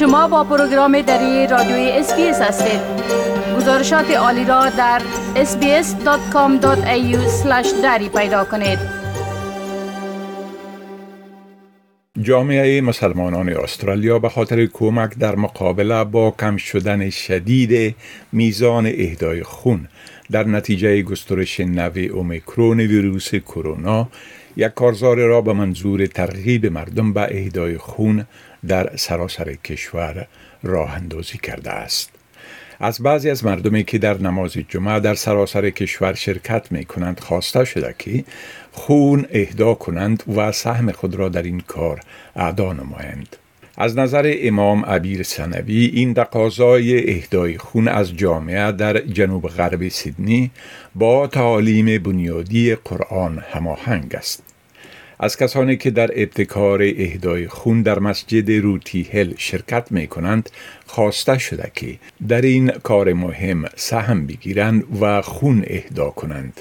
شما با پروگرام دری رادیوی SBS هستید. گزارشات عالی را در sbs.com.au دری پیدا کنید. جامعه مسلمانان استرالیا به خاطر کمک در مقابله با کم شدن شدید میزان اهدای خون در نتیجه گسترش نوع اومیکرون ویروس کرونا یک کارزار را به منظور ترغیب مردم به اهدای خون در سراسر کشور راه اندازی کرده است. از بعضی از مردمی که در نماز جمعه در سراسر کشور شرکت می کنند خواسته شده که خون اهدا کنند و سهم خود را در این کار اعدا نمایند. از نظر امام عبیر سنوی این تقاضای اهدای خون از جامعه در جنوب غرب سیدنی با تعالیم بنیادی قرآن هماهنگ است. از کسانی که در ابتکار اهدای خون در مسجد روتی هل شرکت می کنند خواسته شده که در این کار مهم سهم بگیرند و خون اهدا کنند.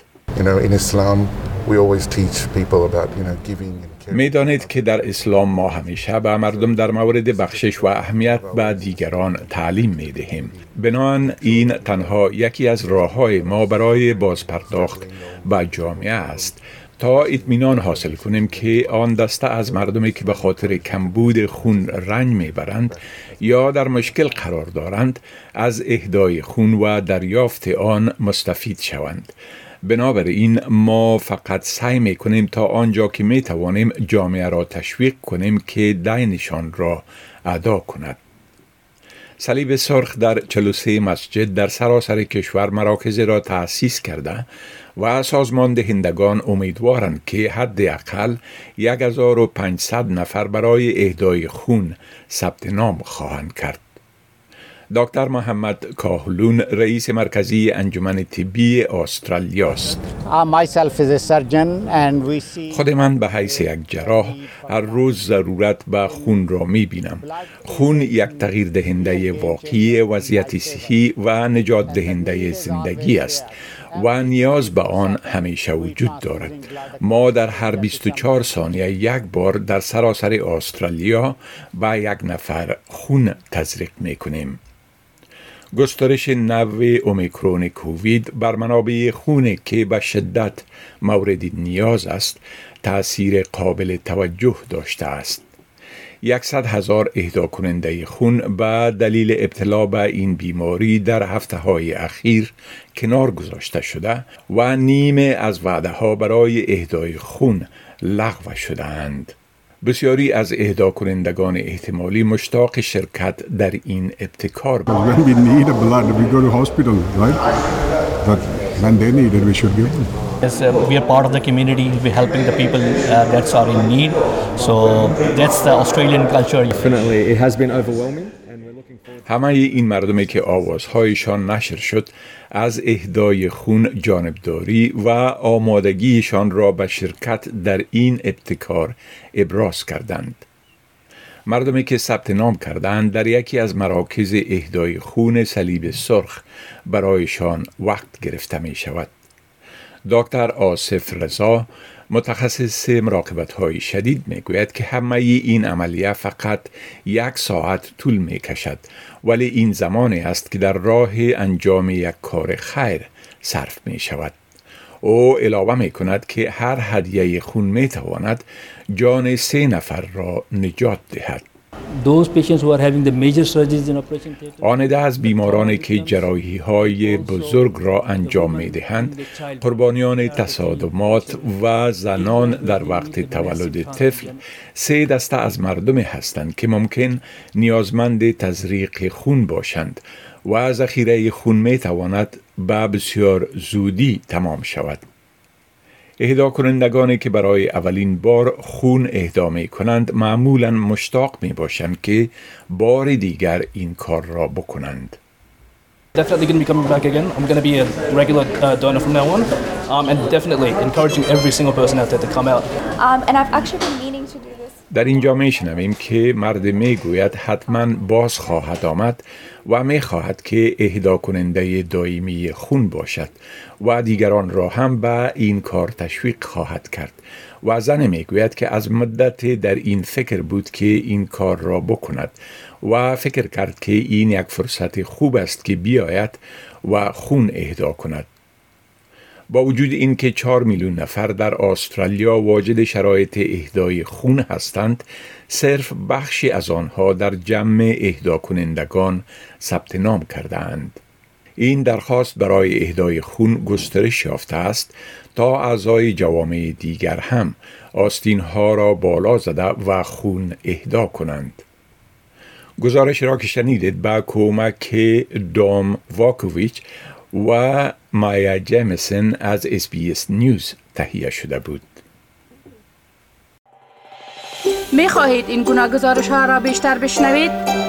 می دانید که در اسلام ما همیشه به مردم در مورد بخشش و اهمیت به دیگران تعلیم می دهیم. بنان این تنها یکی از راه های ما برای بازپرداخت به جامعه است تا اطمینان حاصل کنیم که آن دسته از مردمی که به خاطر کمبود خون رنج می‌برند یا در مشکل قرار دارند از اهدای خون و دریافت آن مستفید شوند بنابراین ما فقط سعی می کنیم تا آنجا که می توانیم جامعه را تشویق کنیم که دینشان را ادا کند صلیب سرخ در 43 مسجد در سراسر کشور مراکز را تأسیس کرده و سازمان دهندگان امیدوارند که حداقل 1500 نفر برای اهدای خون ثبت نام خواهند کرد. دکتر محمد کاهلون رئیس مرکزی انجمن طبی استرالیا است. خود من به حیث یک جراح هر روز ضرورت به خون را می بینم. خون یک تغییر دهنده واقعی وضعیت صحی و نجات دهنده زندگی است و نیاز به آن همیشه وجود دارد ما در هر 24 ثانیه یک بار در سراسر استرالیا با یک نفر خون تزریق می کنیم گسترش نوع اومیکرون کووید بر منابع خون که به شدت مورد نیاز است تأثیر قابل توجه داشته است یکصد هزار اهدا کننده خون به دلیل ابتلا به این بیماری در هفته های اخیر کنار گذاشته شده و نیمه از وعده ها برای اهدای خون لغو شدهاند. بسیاری از اهدا کنندگان احتمالی مشتاق شرکت در این ابتکار when they need it, we should give them. Yes, uh, we are part of the community. We're helping the people uh, that are in need. So that's the Australian culture. Definitely, it has been overwhelming. همه این مردمی که آوازهایشان نشر شد از اهدای خون جانبداری و آمادگیشان را به شرکت در این ابتکار ابراز کردند. مردمی که ثبت نام کردند در یکی از مراکز اهدای خون صلیب سرخ برایشان وقت گرفته می شود. دکتر آصف رضا متخصص مراقبت های شدید می گوید که همه این عملیه فقط یک ساعت طول می کشد ولی این زمانی است که در راه انجام یک کار خیر صرف می شود. او علاوه می کند که هر هدیه خون می تواند جان سه نفر را نجات دهد. آنده از بیمارانی که جراحی های بزرگ را انجام می دهند قربانیان تصادمات و زنان در وقت تولد طفل سه دسته از مردم هستند که ممکن نیازمند تزریق خون باشند و ذخیره خون می تواند به بسیار زودی تمام شود. اهدا کنندگانی که برای اولین بار خون اهدا می کنند معمولا مشتاق می باشند که بار دیگر این کار را بکنند. Definitely going to be coming back again. I'm going to be a regular uh, donor from now on, um, and definitely encouraging every single person out there to come out. Um, and I've actually been meaning to do this. در اینجا می شنویم که مرد می گوید حتما باز خواهد آمد و می خواهد که اهدا کننده دائمی خون باشد و دیگران را هم به این کار تشویق خواهد کرد. و زن می گوید که از مدت در این فکر بود که این کار را بکند و فکر کرد که این یک فرصت خوب است که بیاید و خون اهدا کند. با وجود اینکه 4 میلیون نفر در استرالیا واجد شرایط اهدای خون هستند صرف بخشی از آنها در جمع اهدا کنندگان ثبت نام کردند این درخواست برای اهدای خون گسترش یافته است تا اعضای جوامع دیگر هم آستین ها را بالا زده و خون اهدا کنند گزارش را که شنیدید با کمک دام واکوویچ و مایا جیمسن از SBS News تهیه شده بود می خواهید این گونه گزارش ها را بیشتر بشنوید؟